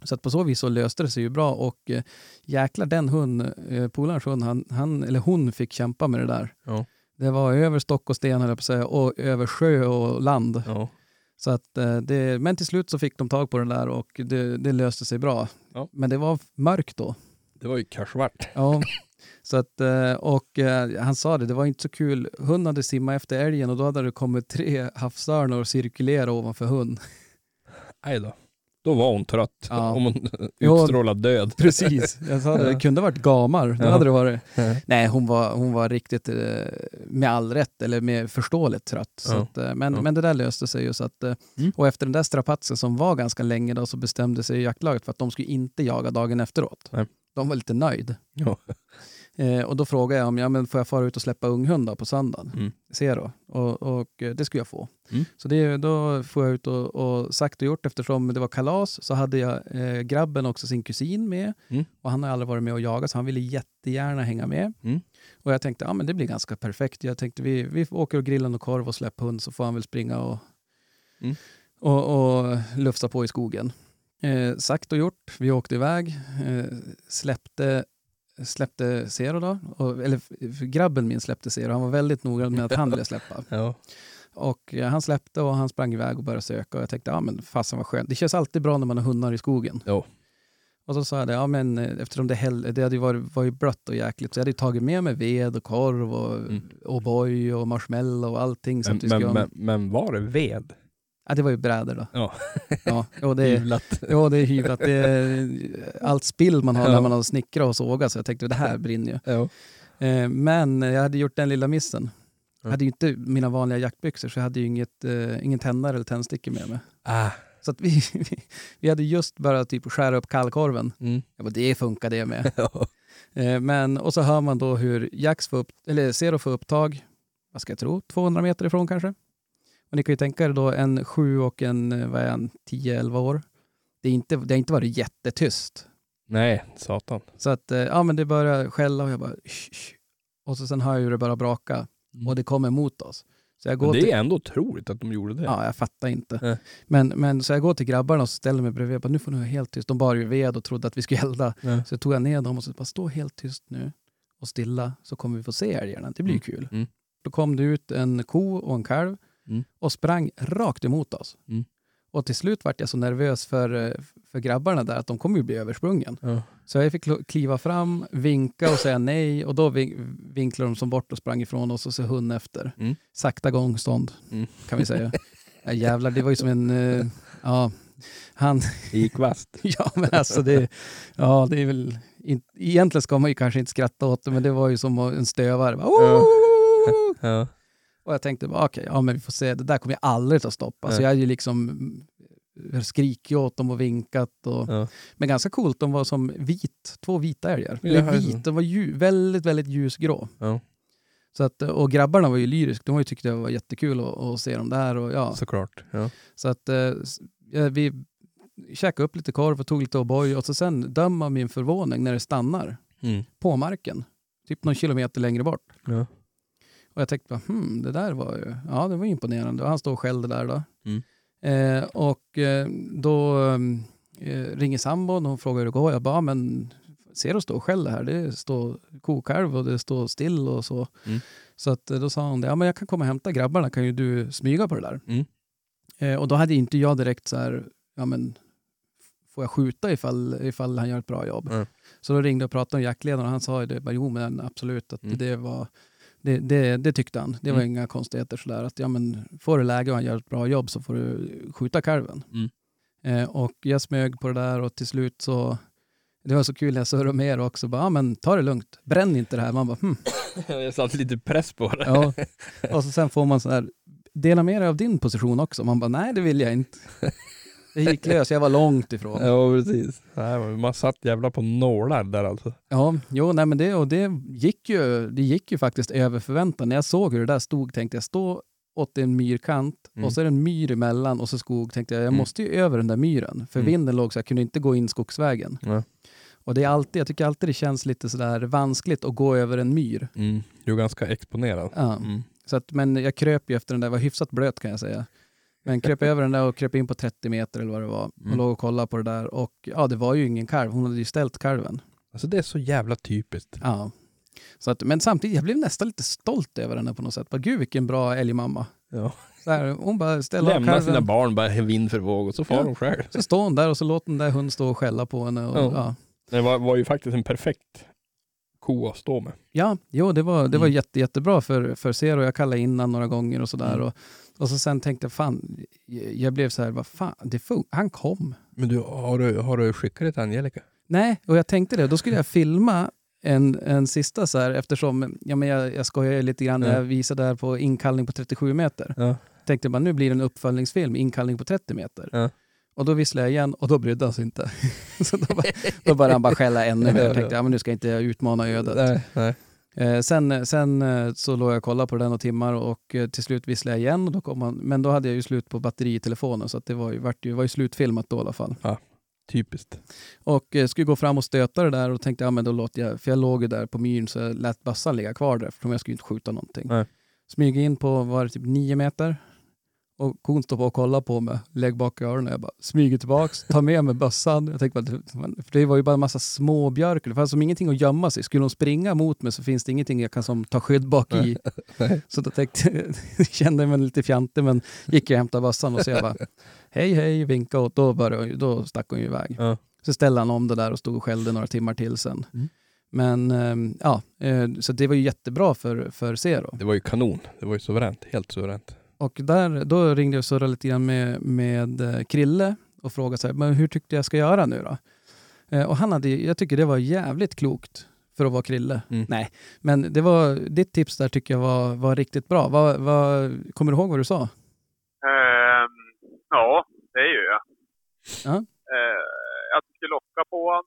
Så att på så vis så löste det sig ju bra och eh, jäklar den hund, eh, polarens hund, han, han, eller hon fick kämpa med det där. Ja. Det var över stock och sten höll jag på att säga och över sjö och land. Ja. Så att, eh, det, men till slut så fick de tag på den där och det, det löste sig bra. Ja. Men det var mörkt då. Det var ju karsvart. Ja. Så att, eh, och eh, han sa det, det var inte så kul. Hund hade simmat efter älgen och då hade det kommit tre havsörnar och cirkulera ovanför hund. Nej då. Då var hon trött. Ja. Om hon <laughs> utstrålade död. Precis, jag sa det. <laughs> Det kunde varit gamar. Det Ja. hade det varit. Ja. Nej, hon var, hon var riktigt, eh, med all rätt, eller med förståeligt trött. Ja. att, eh, men, men det där löste sig ju. Så att, eh, Mm. Och efter den där strapatsen som var ganska länge då, så bestämde sig jaktlaget för att de skulle inte jaga dagen efteråt. Nej. De var lite nöjd. Eh, och då frågade jag om ja, men får jag fara ut och släppa unghund då på söndagen. Mm. Zero. Och, och eh, det skulle jag få. Mm. Så det, då får jag ut och, och sagt och gjort eftersom det var kalas så hade jag eh, grabben också sin kusin med. Mm. Och han har aldrig varit med och jagat så han ville jättegärna hänga med. Mm. Och jag tänkte ja men det blir ganska perfekt. Jag tänkte vi, vi åker och grillar och korv och släpper hund så får han väl springa och, Mm. och, och lufsa på i skogen. Eh, sagt och gjort. Vi åkte iväg. Eh, släppte släppte Zero då, och, eller grabben min släppte Zero, han var väldigt noggrann med att han ville släppa. <laughs> Ja. Och eh, han släppte och han sprang iväg och började söka och jag tänkte, ja men fasen vad skönt. Det känns alltid bra när man har hundar i skogen. Jo. Och så sa jag det, ja men eh, eftersom det, häll, det hade ju varit, var ju blött och jäkligt så jag hade tagit med mig ved och korv och Mm. O'boy och marshmallow och allting. Så Men, att vi men, men, men var det ved? Ja, det var ju brädor då. Ja. Ja, och det, Hyvlat. ja, det är hyvlat. Det är allt spill man har Ja. när man har snickrat och sågat så jag tänkte det här brinner ju. Ja. Eh, Men jag hade gjort den lilla missen. Ja. Jag hade ju inte mina vanliga jaktbyxor så jag hade ju inget, eh, ingen tändare eller tändstickor med mig. Ah. Så att vi, <laughs> vi hade just börjat typ skära upp kallkorven. Mm. Jag bara, det funkar det med. <laughs> Eh, Men, och så hör man då hur Jax får upp, eller Zero får upptag, vad ska jag tro, 200 meter ifrån kanske. Och ni kan ju tänka er då en sju och en, eh, vad är han, 10-11 år. Det, är inte, det har inte varit jättetyst. Nej, satan. Så att, eh, ja men det börjar skälla och jag bara, "Shh, shh." Och så sen hör jag hur det börjar braka och det kommer mot oss. Så jag går Men det till, är ändå otroligt att de gjorde det. Ja, jag fattar inte. Nej. Men, men så jag går till grabbarna och ställer mig bredvid. Jag bara, nu får ni vara helt tyst. De bar ju ved och trodde att vi skulle elda. Ja. Så tog jag ner dem och så bara, stå helt tyst nu och stilla så kommer vi få se älgarna. Det blir ju kul. Mm. Då kom det ut en ko och en kalv Mm. och sprang rakt emot oss. Mm. Och till slut vart jag så nervös för, eh, för grabbarna där att de kommer ju bli översprungen. Ja. Så jag fick kliva fram, vinka och säga nej och då vin- vinklade de som bort och sprang ifrån oss och så hunden efter. Mm. Sakta gångstånd Mm. kan vi säga. ja, jävlar, det var ju som en... eh, ja, han... Det gick vasst. <laughs> Ja, men alltså det... Ja, det är väl... In, egentligen ska man ju kanske inte skratta åt det, men det var ju som en stövare. Bara, Ja. Och jag tänkte, okej, ja men vi får se, det där kommer jag aldrig ta stopp. Alltså jag hade ju liksom skrikit åt dem och vinkat. Och, Ja. Men ganska coolt, de var som vit, två vita älgar. Ja, vit, de var ju, väldigt, väldigt ljusgrå. Ja. Så att, och grabbarna var ju lyriska, de tyckte det var jättekul att, att se dem där. Och, ja. Såklart. Ja. Så att eh, vi käkade upp lite korv och tog lite O'boy och så sen döm av min förvåning när det stannar Mm. på marken. Typ någon kilometer längre bort. Och jag tänkte bara, hmm, det där var ju, ja det var imponerande. Och han står skällde där då. Mm. Eh, och eh, då eh, ringer sambon och hon frågar hur det går. Jag bara, "Ja, men ser du stå och skäller här? Det står kokalv och det står still och så. Mm. Så att, eh, då sa hon det, ja men jag kan komma och hämta grabbarna, kan ju du smyga på det där? Mm. Eh, och då hade inte jag direkt så här, ja men får jag skjuta ifall, ifall han gör ett bra jobb? Mm. Så då ringde jag och pratade med jaktledaren och han sa ju det, bara, jo men absolut, att Mm. det var det, det, det tyckte han. Det var Mm. inga konstigheter sådär. Att, ja, men får du läge och han gör ett bra jobb så får du skjuta kalven. Mm. Eh, och jag smög på det där och till slut så det var så kul jag surrade med er också. Bara, ja, men ta det lugnt. Bränn inte det här. Man bara, hm. <laughs> Jag satte lite press på det. Ja. Och så sen får man så här, dela med dig av din position också. Man bara, nej det vill jag inte. <laughs> Jag gick lös, jag var långt ifrån. Ja, precis. Nej, man satt jävla på nålar där alltså. Ja, jo, nej, men det, och det, gick ju, det gick ju faktiskt över förväntan. När jag såg hur det där stod tänkte jag stå åt en myrkant Mm. och så är det en myr emellan och så skog. Tänkte jag, jag Mm. måste ju över den där myren. För Mm. vinden låg så jag kunde inte gå in skogsvägen. Ja. Och det är alltid, jag tycker alltid det känns lite sådär vanskligt att gå över en myr. Mm. Du är ganska exponerad. Ja. Mm. Så att, men jag kröp ju efter den där, var hyfsat blöt kan jag säga. Men kröp över den där och kröp in på 30 meter eller vad det var. Och Mm. låg och kollade på det där. Och ja, det var ju ingen kalv. Hon hade ju ställt kalven. Alltså det är så jävla typiskt. Ja. Så att, men samtidigt, jag blev nästan lite stolt över henne på något sätt. Bara, Gud vilken bra älgmamma. Ja. Så här, hon bara ställer Lämna kalven. sina barn bara vind för våg och så far Ja. de själv. Så står hon där och så låter den där hunden stå och skälla på henne. Och, Ja. ja. Det var, var ju faktiskt en perfekt ko att stå med. Ja, jo, det var, det var Mm. jätte, jättebra för, för Zero. Jag kallade innan några gånger och sådär. Mm. Och, och så sen tänkte jag, fan, jag blev så här, vad fan, det fun- han kom. Men du, har du, har du skickat det till Angelica? Nej, och jag tänkte det. Då skulle jag filma en, en sista så här eftersom, ja men jag, jag skojar lite grann när Ja. jag visade där på inkallning på 37 meter. Ja. Tänkte bara nu blir det en uppföljningsfilm, inkallning på 30 meter. Ja. Och då visslade jag igen och då brydde han sig inte. <laughs> så då, bara, då började han bara skälla ännu mer. Ja, Jag tänkte, ja. ja men nu ska jag inte utmana ödet. Nej, nej. Eh, sen sen eh, så låg jag och kollade på den och timmar och eh, till slut visslade jag igen. Och då kom han, men då hade jag ju slut på batteri i telefonen så det var ju, vart ju, var ju slutfilmat då i alla fall. Typiskt. Och eh, skulle gå fram och stöta det där och tänkte ja men då låter jag, för jag låg ju där på myren så jag lät bössan ligga kvar där för jag skulle inte skjuta någonting. Nej. Smyger in på, var det typ nio meter? Och kon står på och kollar på mig, lägg bak i öronen. Jag bara smyger tillbaks, tar med mig bössan. Jag tänkte bara, för det var ju bara en massa små björkar. Det fanns som ingenting att gömma sig. Skulle de springa mot mig så finns det ingenting jag kan som ta skydd bak i. Så då tänkte, <laughs> kände jag mig lite fjantig men gick jag och hämtade bössan och så jag bara hej hej, vinka och då, började, då stack hon ju iväg. Ja. Så ställde han om det där och stod och skällde några timmar till sen. Mm. Men ehm, ja, eh, så det var ju jättebra för, för Zero. Det var ju kanon. Det var ju suveränt. Helt suveränt. Och där, då ringde jag och surrade lite grann med, med eh, Krille och frågade så här, men hur tyckte jag ska göra nu då? Eh, och han hade, jag tycker det var jävligt klokt för att vara Krille. Mm. Nej, men det var, ditt tips där tycker jag var, var riktigt bra. Vad, vad, kommer du ihåg vad du sa? Ehm, ja, det gör jag. Ja. Eh, jag skulle locka på honom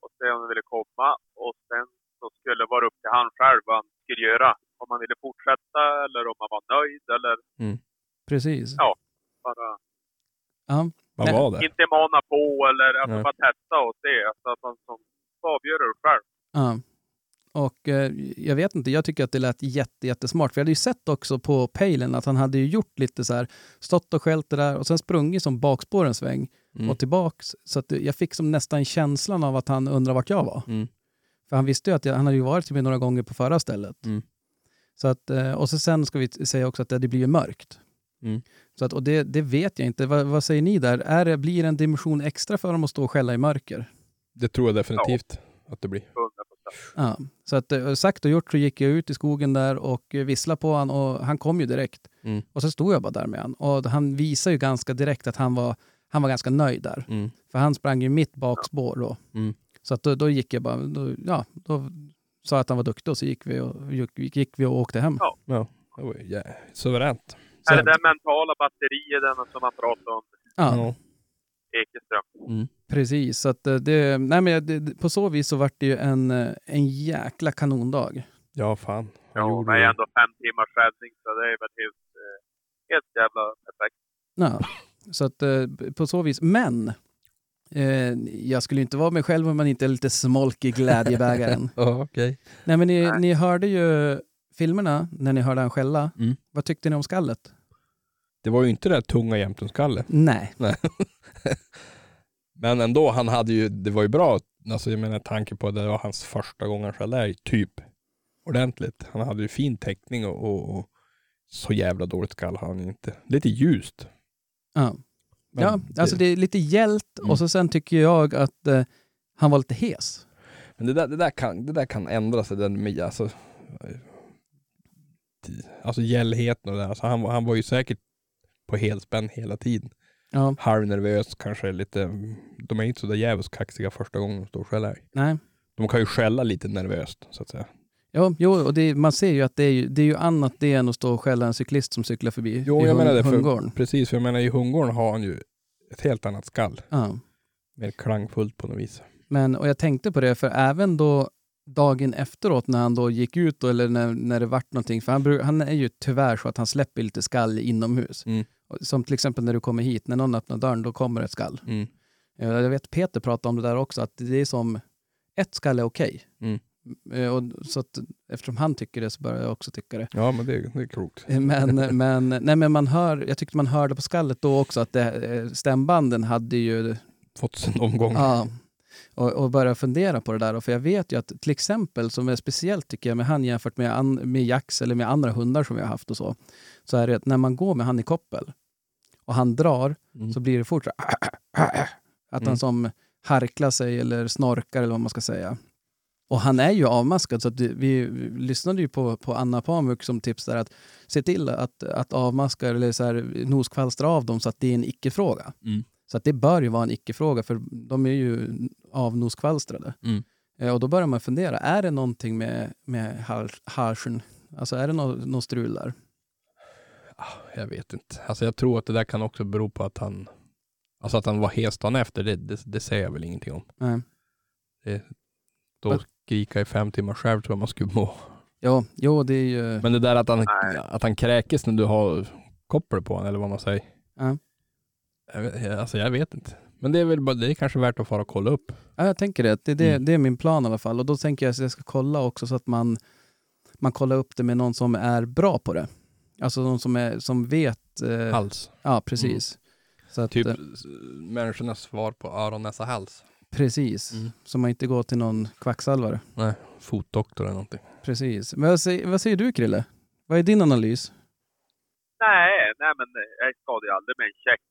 och se om han ville komma. Och sen så skulle det vara upp till han själv vad han skulle göra. Om han ville fortsätta eller om han var nöjd eller Precis. Ja. bara Ja. Vad var det? inte mana på eller alltså Nej. bara testa och se. Så att han som får avgöra det själv. Ja. Och eh, jag vet inte, jag tycker att det lät jätte, jättesmart. För jag hade ju sett också på pejlen att han hade ju gjort lite så här, stått och skällt det där och sen sprungit som bakspår en sväng Mm. och tillbaks. Så att jag fick som nästan känslan av att han undrar vart jag var. Mm. För han visste ju att jag, han hade ju varit till mig några gånger på förra stället. Mm. Så att, eh, och så sen ska vi säga också att det blir ju mörkt. Mm. Så att, och det, det vet jag inte. Vad, vad säger ni där? Är det, blir det en dimension extra för dem att stå och skälla i mörker? Det tror jag definitivt att det blir. 100%. Ja, så att eh, sagt och gjort så gick jag ut i skogen där och visslade på han och han kom ju direkt. Mm. Och så stod jag bara där med han och han visade ju ganska direkt att han var, han var ganska nöjd där. Mm. För han sprang ju mitt bakspår då. Mm. Så att då, då gick jag bara, då, ja, då sa att han var duktig och så gick vi och, gick, gick vi och åkte hem. Ja. Ja, det var ju jä- suveränt. Är det där mentala batteriet den som man pratar om, Ja, Ekeström? precis. Så att eh, det, nej men det, på så vis så vart det ju en, eh, en jäkla kanondag. Ja, fan. Han Ja, men det. ändå fem timmars räddning, så det är väl helt, eh, helt jävla perfekt. Ja, så att på så vis. Men jag skulle inte vara mig själv om man inte är lite smolk i glädjebägaren. <laughs> Ja, okej. Nej, men ni, ni hörde ju filmerna när ni hörde han skälla. Mm. Vad tyckte ni om skallet? Det var ju inte det där tunga jämtonskallet. Nej. <laughs> Nej. Men ändå, han hade ju, det var ju bra. Alltså jag menar tanke på att det var hans första gång han skällde älg, typ. Ordentligt. Han hade ju fin täckning och, och, och så jävla dåligt skall har han inte. Lite ljust. Ja, Men ja alltså det är lite hjält Mm. och så sen tycker jag att eh, han var lite hes. Men det där, det där, kan, det där kan ändra sig. Den med, alltså, alltså gällheten och det där. Alltså han, han var ju säkert på helspänn hela tiden. Ja, Halvnervös, kanske lite. De är inte så där jävligt kaxiga första gången de står och skäller. nej. De kan ju skälla lite nervöst så att säga. Jo, jo och det, man ser ju att det är ju, det är ju annat det än att stå och skälla en cyklist som cyklar förbi Jo, i jag menar det. För, hundgården. precis, för jag menar i hundgården har han ju ett helt annat skall. Ja. Mer klangfullt på något vis. Men, och jag tänkte på det, för även då dagen efteråt när han då gick ut då, eller när, när det vart någonting, för han, han är ju tyvärr så att han släpper lite skall inomhus. Mm. Som till exempel när du kommer hit, när någon öppnar dörren, då kommer ett skall. Mm. Jag vet Peter pratade om det där också, att det är som ett skall är okej. Mm. Eh, Och så att, eftersom han tycker det så börjar jag också tycka det. Ja, men det, det är klokt. Eh, Men, men, nej, men man hör, jag tyckte man hörde på skallet då också att det, eh, stämbanden hade ju Fått sin omgång. Ja, och, och börja fundera på det där. För jag vet ju att till exempel, som är speciellt tycker jag med han jämfört med, an, med Jax eller med andra hundar som vi har haft och så, så är det att när man går med han i koppel och han drar Mm. så blir det fort så <clears throat> att han Mm. som harklar sig eller snorkar eller vad man ska säga. Och han är ju avmaskad så att vi, lyssnade ju på, på Anna Pamuk som tips där att se till att, att avmaska eller så här, noskvalstra av dem så att det är en icke-fråga. Mm. Så att det bör ju vara en icke-fråga för de är ju avnoskvalstrade. Mm. Eh, Och då börjar man fundera, är det någonting med, med hals- halsen? Alltså är det något nå strul där? Ah, Jag vet inte. Alltså jag tror att det där kan också bero på att han Alltså att han var hes dagen efter, det, det, det säger jag väl ingenting om. Nej. Det, då Vad- skrika i fem timmar själv tror jag man skulle må. Jo, jo, det är ju... Men det där att han, att han kräkes när du har koppel på honom eller vad man säger. Ja. Jag vet, alltså jag vet inte. Men det är väl bara, det är kanske värt att fara och kolla upp. Ja, jag tänker det. Det, det, Mm. det är min plan i alla fall. Och då tänker jag att jag ska kolla också så att man, man kollar upp det med någon som är bra på det. Alltså någon som, är, som vet. Eh, Hals. ja, precis. Så att, Typ s- människornas svar på öron, näsa, hals. Precis. Mm. Så man inte går till någon kvacksalvare. Nej, fotdoktor eller någonting. Precis. Men vad, säger, vad säger du Krille? Vad är din analys? Nej, nej men jag skadar ju aldrig med en check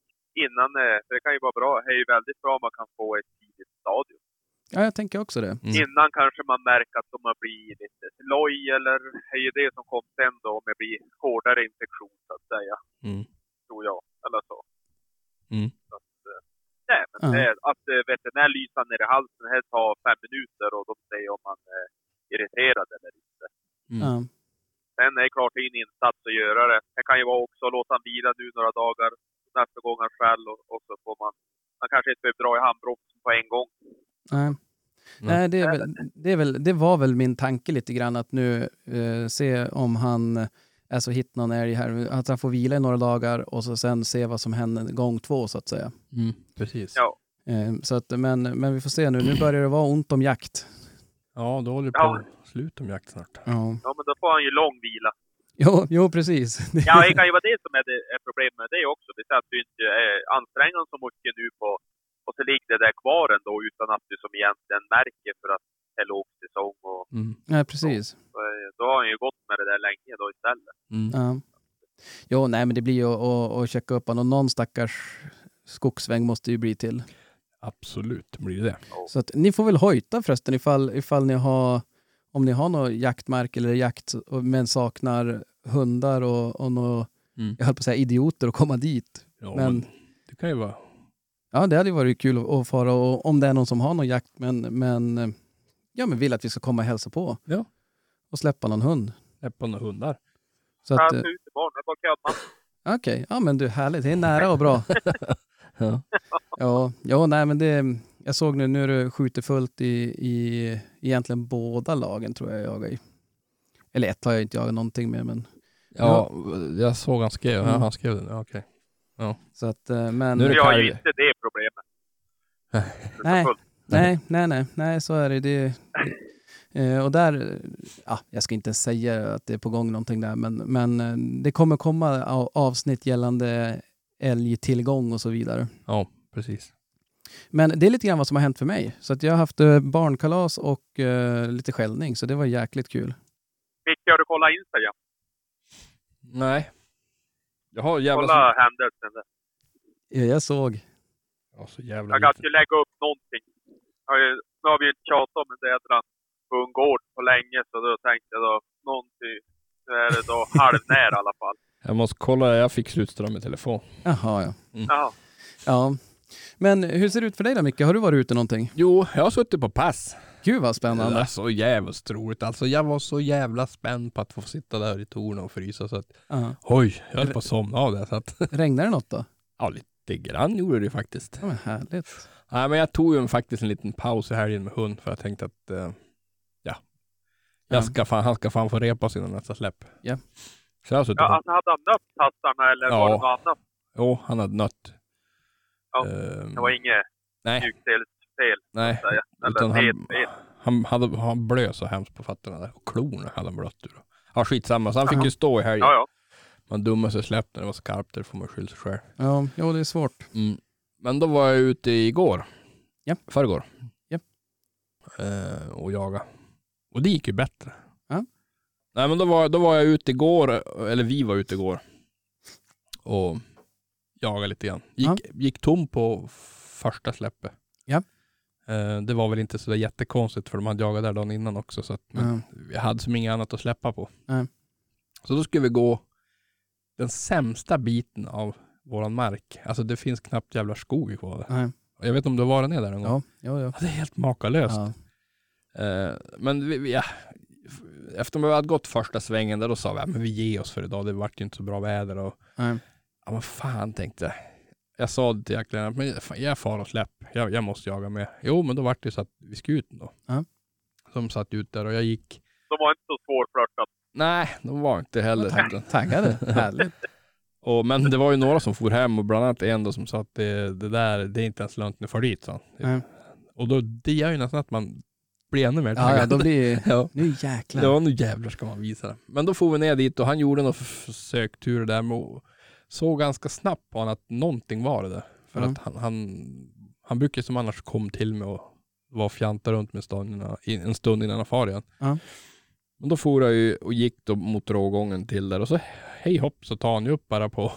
innan. eh, För det kan ju vara bra. Det är ju väldigt bra om man kan få ett tidigt stadium. Ja, jag tänker också det. Mm. Innan kanske man märker att de har blivit lite loj eller det är ju det som kom sen då om det blir hårdare infektion så att säga. Mm. Tror jag. Eller så. Mm. så att, eh, nej, men Ja. det, är- att eh, veterinär lyser ner i halsen, det tar fem minuter och de säger om man är irriterad eller inte. Mm. Sen är det klart det är en insats att göra det. Det kan ju vara också att låta han vila nu några dagar. Nästa gång han skäll och, och så får man... Man kanske inte behöver dra i handbromsen på en gång. Nej. Nej, det, är väl, det, är väl, det var väl min tanke lite grann att nu eh, se om han är så hit någon älg här, att han får vila i några dagar och så sen se vad som händer gång två så att säga. Mm. Precis. Ja. Eh, så att, men, men vi får se nu, nu börjar det vara ont om jakt. Ja, då håller det på Ja. sluta med jakt snart. Ja, Ja, men då får han ju lång vila. jo, jo precis. <laughs> Ja, det kan ju vara det som är, det, är problemet med det också. Det är att du inte är ansträngande så mycket nu på... Och så ligger det där kvar ändå utan att du som egentligen märker för att är lågsäsong. Och Mm. Nej, precis. så, eh, då har han ju gått med det där länge då istället. Mm. Ja. Jo, nej, men det blir ju att, checka upp honom. Någon stackars skogsväng måste ju bli till. Absolut blir det. Så att, ni får väl hojta förresten ifall, ifall ni har, om ni har någon jaktmark eller jakt och- men saknar hundar och, och nå, Mm. jag höll på att säga idioter att komma dit. Ja, Men- men det kan ju vara... Ja, det hade ju varit kul att, att fara och om det är någon som har någon jakt men, men, eh, ja, men vill att vi ska komma och hälsa på. Ja. Och släppa någon hund. Läpparna hundar. Så att, Här eh, ute barn, det är bara. <laughs> Okej, ja men du härligt. Det är nära och bra. <laughs> Ja. Ja, ja nej men det, jag såg nu, nu är det skjuter fullt i, i egentligen båda lagen tror jag jag jagar i. Eller ett har jag inte jagat någonting med men ja, jag såg han skrev, ja, Mm. han skrev det. Ja, okej. så att eh, men Nu är det Vi har ju inte det problemet. <laughs> Nej. Nej, nej, nej, nej, så är det. det eh, och där, ja, jag ska inte säga att det är på gång någonting där, men, men eh, det kommer komma avsnitt gällande älgtillgång och så vidare. Ja, precis. Men det är lite grann vad som har hänt för mig. Så att jag har haft eh, barnkalas och eh, lite skällning, så det var jäkligt kul. Micke, har du kollat Instagram? Nej. Jag har jävla... Kolla händelsen där. Ja, jag såg. Ja, så jävla Jag kan ju lägga upp någonting. Har ju- Nu har vi ju inte tjatat om en jädra hundgård på länge, så då tänkte jag då någonting. Nu är det då <laughs> halvnär i alla fall. Jag måste kolla, jag fick slutström i telefon. Jaha, ja. Ja. ja. Men hur ser det ut för dig då Micke? Har du varit ute någonting? Jo, jag har suttit på pass. Gud vad Det spännande. var så jävligt roligt. Alltså jag var så jävla spänd på att få sitta där i tornet och frysa så att Ja. oj, jag höll på att somna av det. Så att, Regnar det något då? <laughs> ja, lite grann gjorde det faktiskt. Ja, men härligt. Nej, men jag tog ju faktiskt en liten paus i helgen med hund för jag tänkte att eh, ja, jag Ja. ska fan, han ska fan få repa sig innan nästa släpp. Ja. Så jag har suttit ja, alltså hade han nött tassarna eller Ja. var det något annat? jo, han hade nött. Ja, Ehm, Det var inget nej, mjukdelsfel, nej. att säga. Utan Eller han, fel. han, hade, han blöd så hemskt på fötterna där. Och klorna hade han blött ur. Ja, skitsamma. Så han fick Jaha. ju stå i helgen. Ja, ja. Man dummar sig släppt när det var skarpt. Det får man skylla sig själv. Ja, jo, det är svårt. Mm. Men då var jag ute igår. Ja. Förrgår. Ja. Eh, och jaga. Och det gick ju bättre. Ja. Nej men då var, då var jag ute igår, eller vi var ute igår. Och jagade lite grann. Gick, Ja. gick tom på första släppet. Ja. Eh, det var väl inte så där jättekonstigt för de hade jagat där dagen innan också. Så att, men vi hade som inget annat att släppa på. Så då skulle vi gå den sämsta biten av våran mark. Alltså det finns knappt jävla skog kvar. Nej. Jag vet inte om du har varit ner där någon gång? Ja, ja, ja. Ja, Det är helt makalöst. ja. Eh, men vi, vi, ja, efter vi hade gått första svängen där då sa vi att men vi ger oss för idag. Det vart ju inte så bra väder. Och, Nej. ja men fan tänkte jag. Jag sa det till jäklarna, men fan, jag far och släpp. Jag, jag måste jaga med. Jo men då vart det så att vi skulle ut då. Ja. De satt ut där och jag gick. De var inte så svårflörtat. Nej, de var inte heller. Tagg- Taggade. <laughs> Härligt. Och, men det var ju några som for hem och bland annat en då som sa att det, det där, det är inte ens lönt ni far dit. han. Nej. Och då, det gör ju nästan att man blir ännu mer taggad. ja, då blir <laughs> Ja. Nu jäklar. Ja, nu jävlar ska man visa det. Men då får vi ner dit och han gjorde några försökturer där med och såg ganska snabbt på honom att någonting var det där. För Ja. att han, han, han brukar som annars kom till mig och var och fjanta runt med innan, en stund innan han far igen. Ja. Men då for jag ju och gick då mot rågången till där och så hej hopp så tar han ju upp bara på,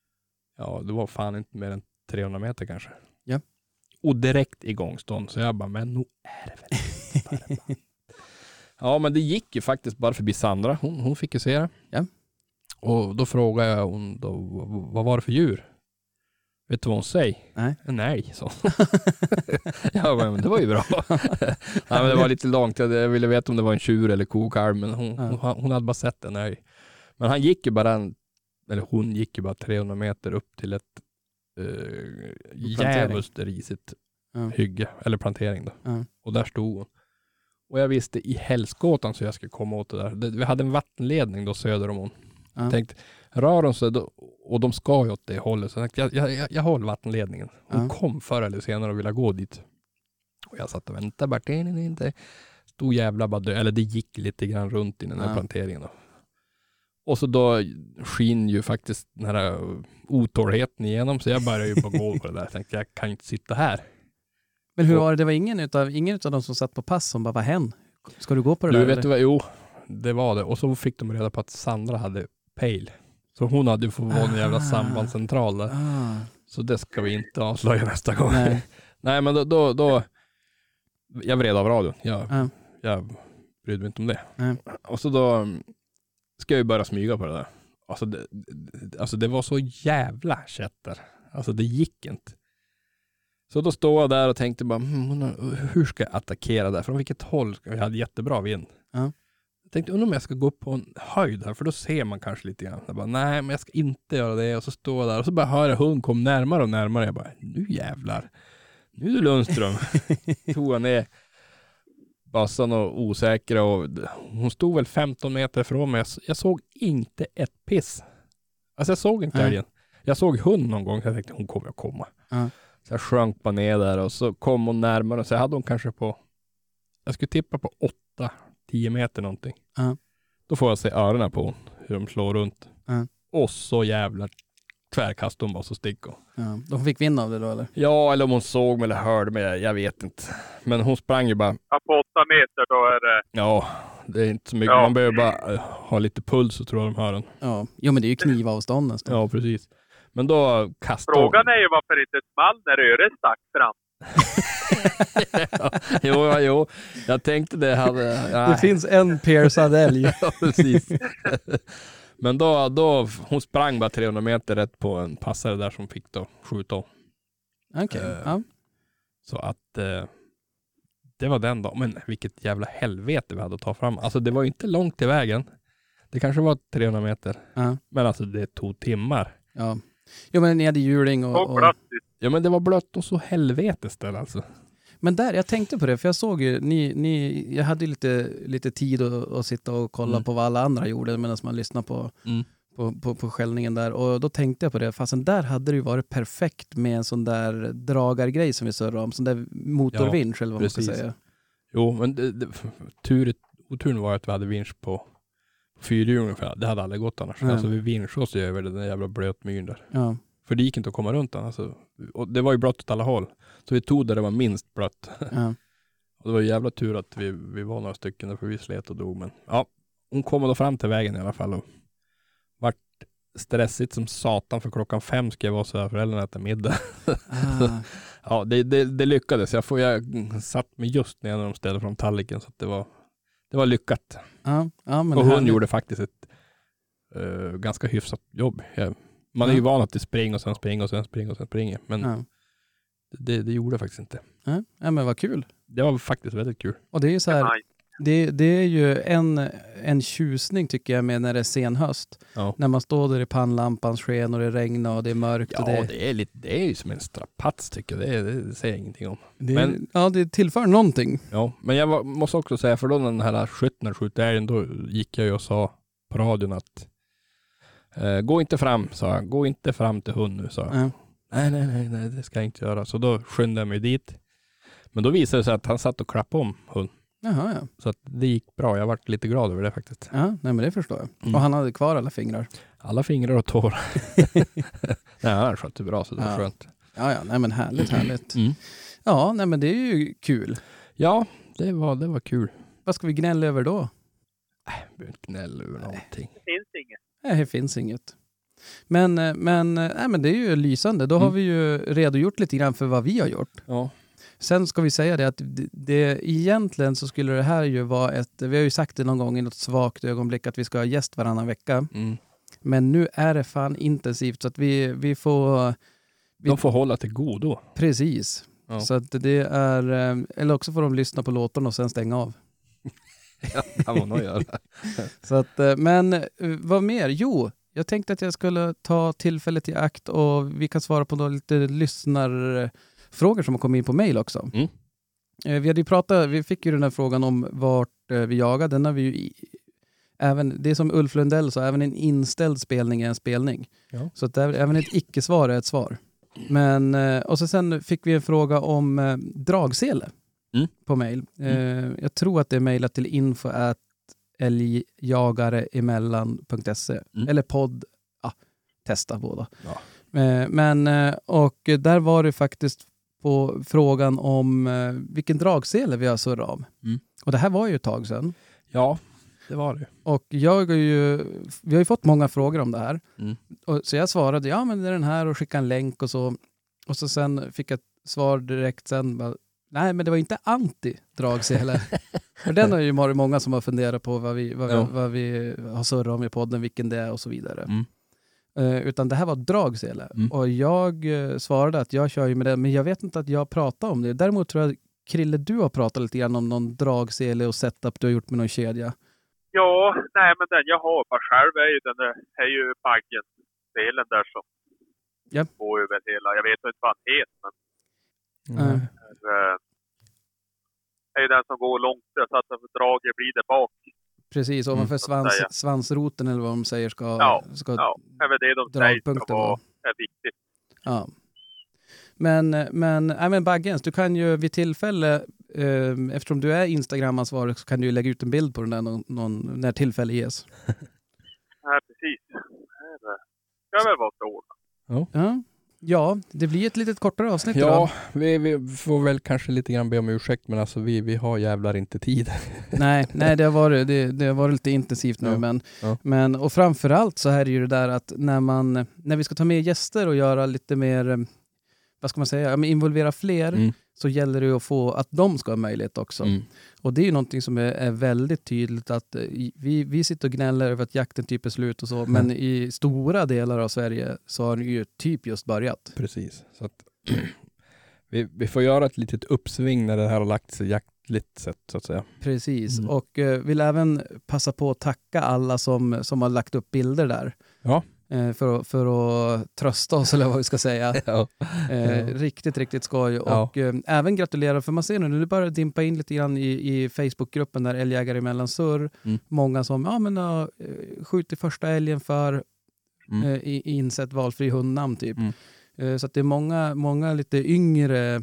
<laughs> ja det var fan inte mer än 300 meter kanske. Ja. Och direkt igångstånd så jag bara, men nu är det väl inte bara. <laughs> Ja men det gick ju faktiskt bara förbi Sandra, hon, hon fick ju se det. Ja. Och då frågade jag hon då, vad- vad var det för djur? Vet du vad hon säger? Nej. En älg, så. ja men det var ju bra. <laughs> ja, men det var lite långt, jag ville veta om det var en tjur eller kokalv, men hon, Ja. hon, hon hade bara sett en älg. Men han gick ju bara, en, eller hon gick ju bara 300 meter upp till ett uh, jävligt risigt Ja. hygge, eller plantering då. Ja. Och där stod hon. Och jag visste i helskåtan så jag skulle komma åt det där. Det, vi hade en vattenledning då söder om hon. Ja. Tänkte, rör de då, och de ska ju åt det hållet. Så jag, jag, jag, jag håller vattenledningen. Hon Ja. kom förr eller senare och ville gå dit. Och jag satt och väntade är inte. Stor jävla bara dö, eller det gick lite grann runt i den här Ja. planteringen då. Och så då skin ju faktiskt den här otåligheten igenom, så jag började ju bara gå på det där. Jag tänkte, jag kan ju inte sitta här. Men hur var det? Det var ingen utav, ingen utav de som satt på pass som bara, vad hen? Ska du gå på det Du där? vet du vad, jo, det var det. Och så fick de reda på att Sandra hade pejl. Så hon hade ju fått vara en jävla Ah. sambandscentral där. Ah, Så det ska vi inte avslöja nästa gång. nej. <laughs> Nej men då, då, då jag vred av radion. Jag, Ja. jag brydde mig inte om det. Nej. Och så då mm, ska jag ju börja smyga på det där. Alltså det, alltså det var så jävla kätter. Alltså det gick inte. Så då står jag där och tänkte bara, hmm, hur ska jag attackera där? Från vilket håll? Vi hade jättebra vind. Ja. Tänkte undra om jag ska gå upp på en höjd här, för då ser man kanske lite grann. Jag bara, nej men jag ska inte göra det. Och så står jag där och så bara hör jag hunden komma närmare och närmare. Jag bara, nu jävlar. Nu är du Lundström. <laughs> Tog jag ner bössan och osäkra och hon stod väl 15 meter ifrån mig. Jag, jag såg inte ett piss. Alltså jag såg inte älgen. Jag såg hund någon gång så jag tänkte hon kommer att komma. Ja. Så jag sjönk bara ner där och så kom hon närmare och så hade hon kanske på, jag skulle tippa på 8-10 meter någonting. Ja. Då får jag se öronen på hon, hur de slår runt. Ja. Och så jävlar tvärkastade hon bara så stick hon. Ja. De fick vinna av det då eller? Ja, eller om hon såg mig eller hörde mig, jag- vet inte. Men hon sprang ju bara, Ja, på åtta meter då är det... ja, det är inte så mycket. Ja. Man behöver bara eh, ha lite puls så tror jag de hör den. Ja. Jo men det är ju knivavstånd nästan. Ja, precis. Men då kastade hon. Frågan är ju varför inte small när öret stack fram. <laughs> ja, jo, ja, jo, jag tänkte det hade... Det nej. finns en piercad älg. <laughs> Ja, precis. Men då, då, hon sprang bara 300 meter rätt på en passare där som fick då skjuta. Okej. Eh, Ja. Så att eh, det var den dagen. Men vilket jävla helvete vi hade att ta fram. Alltså det var ju inte långt till vägen. Det kanske var 300 meter. Ja. Men alltså det tog timmar. ja. Jo men ni hade hjuling och... Och och... Ja men det var blött och så helvetes där alltså. Men där, jag tänkte på det, för jag såg ju, ni, ni, jag hade ju lite, lite tid att, att sitta och kolla Mm. på vad alla andra gjorde medan man lyssnade på, Mm. på, på, på skällningen där. Och då tänkte jag på det, fastän där hade det ju varit perfekt med en sån där dragargrej som vi surrade om, sån där motorvinsch eller vad man ska säga. Jo men det, det, tur, oturen var att vi hade vinsch på fyrhjuling. för Det hade aldrig gått annars. Nej. Alltså vi vinschade oss över den där jävla blötmyren där. Ja. För det gick inte att komma runt den. Alltså. Och det var ju blött åt alla håll. Så vi tog där det var minst blött. Ja. <laughs> Och det var ju jävla tur att vi, vi var några stycken för vi slet och dog. Men ja, hon kom då fram till vägen i alla fall och vart stressigt som satan för klockan fem ska jag vara så här föräldrarna äter middag. Ah. <laughs> Ja, det, det, det lyckades. Jag, får, jag satt mig just ner när de ställde fram tallriken så att det var, det var lyckat. Ja. ja, men och hon härligt. gjorde faktiskt ett eh, ganska hyfsat jobb. Jag, man är ju van att det springer och sen springer och sen springer och sen springer. Men Ja. det, det gjorde jag faktiskt inte. Ja. ja, men vad kul. Det var faktiskt väldigt kul. Och det är ju så här, det, det är ju en, en tjusning tycker jag med när det är sen höst. Ja. När man står där i pannlampans sken och det regnar och det är mörkt. och Ja, det, det är, lite, det är ju som en strapats tycker jag. Det, det, säger jag ingenting om. det, men- ja, det tillför någonting. Ja, men jag var, måste också säga, för då den här skytten skjuter älgen, då gick jag ju och sa på radion att gå inte fram, sa jag. Gå inte fram till hund nu, sa jag. Ja. Nej, nej, nej, nej, det ska jag inte göra. Så då skyndade jag mig dit. Men då visade det sig att han satt och klappade om hund. Jaha, ja. Så att det gick bra. Jag varit lite glad över det faktiskt. ja. Nej, men det förstår jag. Mm. Och han hade kvar alla fingrar. Alla fingrar och tår. <laughs> nej, han sköt det bra så det var Ja. skönt. Ja, ja. Nej, men härligt, härligt. Mm. Ja, nej, men det är ju kul. Ja, det var, det var kul. Vad ska vi gnälla över då? Jag behöver inte gnälla över någonting. Det finns inget. Nej, det finns inget. Men, eh, men, eh, nej, men det är ju lysande. Då har Mm. vi ju redogjort lite grann för vad vi har gjort. Ja. Sen ska vi säga det att det, det, egentligen så skulle det här ju vara ett, vi har ju sagt det någon gång i något svagt ögonblick att vi ska ha gäst varannan vecka. Mm. Men nu är det fan intensivt så att vi, vi får, Vi- De får hålla till godo. precis. Ja. Så att det är, eh, eller också får de lyssna på låtarna och sen stänga av. Kan man göra. <laughs> Så att, eh, men eh, vad mer? Jo, jag tänkte att jag skulle ta tillfället i akt och vi kan svara på några lite lyssnarfrågor som har kommit in på mail också. Mm. Eh, Vi, hade ju pratat, vi fick ju den här frågan om vart vi jagar. Den har vi ju i, även, det är som Ulf Lundell sa, även en inställd spelning är en spelning. Ja. Så att även ett icke-svar är ett svar. Men, och så sen fick vi en fråga om dragsele Mm. på mail. Eh, jag tror att det är mejlat till info at älgjagareemellan.se Mm. eller podd, ja, testa båda. Ja. Eh, men, eh, och där var det faktiskt på frågan om vilken dragsele vi har surrat av. Mm. Och det här var ju ett tag sedan. Ja, det var det. Och jag har ju, vi har ju fått många frågor om det här. Mm. Och, så jag svarade, ja men det är den här och skickade en länk och så. Och så sen fick jag ett svar direkt sen. Bara, Nej men det var inte anti-dragsele. För den har ju varit många som har funderat på vad vi, vad, Ja. vi, vad vi har surrat om i podden, vilken det är och så vidare. Mm. Eh, utan det här var dragsele. Mm. Och jag eh, svarade att jag kör ju med det, men jag vet inte att jag pratar om det. Däremot tror jag, Krille, du har pratat lite grann om någon dragsele och setup du har gjort med någon kedja. Ja, nej men den jag har bara själv är ju den där, är ju Baggen-delen där som Ja. går över hela, jag vet inte vad han heter men Eh, eh, är den som går långt så att draget blir där bak. precis, ovanför säga. svans, svansroten eller vad de säger ska... Ja, ska Ja, väl det de säger ska vara var. är viktigt. Ja. Men, men, nej, men Baggens, du kan ju vid tillfälle, eh, eftersom du är Instagram-ansvarig, så kan du ju lägga ut en bild på den där någon, någon, när tillfälle ges. Nej, precis. Det är väl- vara så. Ja. ja, det blir ett litet kortare avsnitt Ja, idag. vi, vi får väl kanske lite grann be om ursäkt, men alltså vi, vi har jävlar inte tid. <laughs> Nej, nej det, har varit, det, det har varit lite intensivt nu. Ja, Men, ja. men, och framförallt så är det ju det där att när, man, när vi ska ta med gäster och göra lite mer, vad ska man säga, ja, men involvera fler, Mm. så gäller det att få att de ska ha möjlighet också. Mm. Och det är ju någonting som är, är väldigt tydligt att eh, vi, vi sitter och gnäller över att jakten typ är slut och så, men i stora delar av Sverige så har den ju typ just börjat. Precis. Så att, <clears throat> vi, vi får göra ett litet uppsving när det här har lagt sig jaktligt sett, så att säga. Precis, Mm. och eh, vill även passa på att tacka alla som, som har lagt upp bilder där. Ja. Eh, för, att- för att trösta oss, eller vad vi ska säga. <laughs> Ja. Eh. Riktigt, riktigt skoj. Ja. Och eh, även gratulera, för man ser nu, nu börjar det dimpa in lite grann i, i Facebookgruppen där älgjägare i Mellansur. Mm. Många som ja, men, har eh, skjutit första älgen för Mm. eh, i, insett valfri hundnamn typ. Mm. Eh, så det är många, många lite yngre,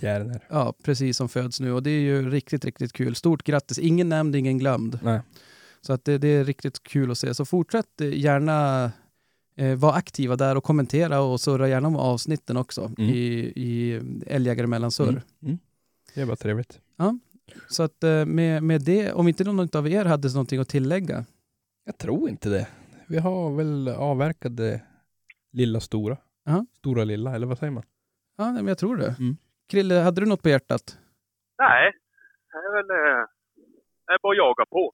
Stjärnor. ja precis som föds nu och det är ju riktigt, riktigt kul. Stort grattis, ingen nämnd, ingen glömd. Nej. Så att det, det är riktigt kul att se. Så fortsätt gärna eh, vara aktiva där och kommentera och surra gärna om avsnitten också Mm. i, i Älgjägare Mellansur. Mm. Mm. Det var trevligt. Så att eh, med, med det, om inte någon av er hade någonting att tillägga. Jag tror inte det. Vi har väl avverkat det lilla stora. Ja. Stora lilla, eller vad säger man? Ja, men jag tror det. Mm. Krille, hade du något på hjärtat? Nej, det är väl eh, det är bara att jaga på.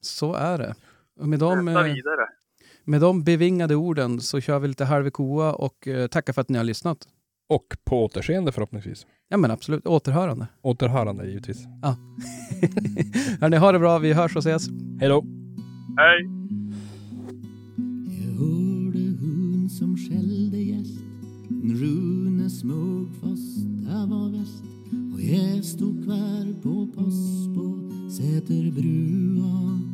Så är det. Och med de, Nästa eh, vidare. Med de bevingade orden så kör vi lite halv koa och eh, tackar för att ni har lyssnat. Och på återseende förhoppningsvis. Ja men absolut, återhörande. Återhörande givetvis. <laughs> Hörni, ha det bra, vi hörs och ses. Hej då! Hej! Jag hörde hund som skällde gäst En Rune smög fast det var väst Och jag stod kvar på post på Säterbrua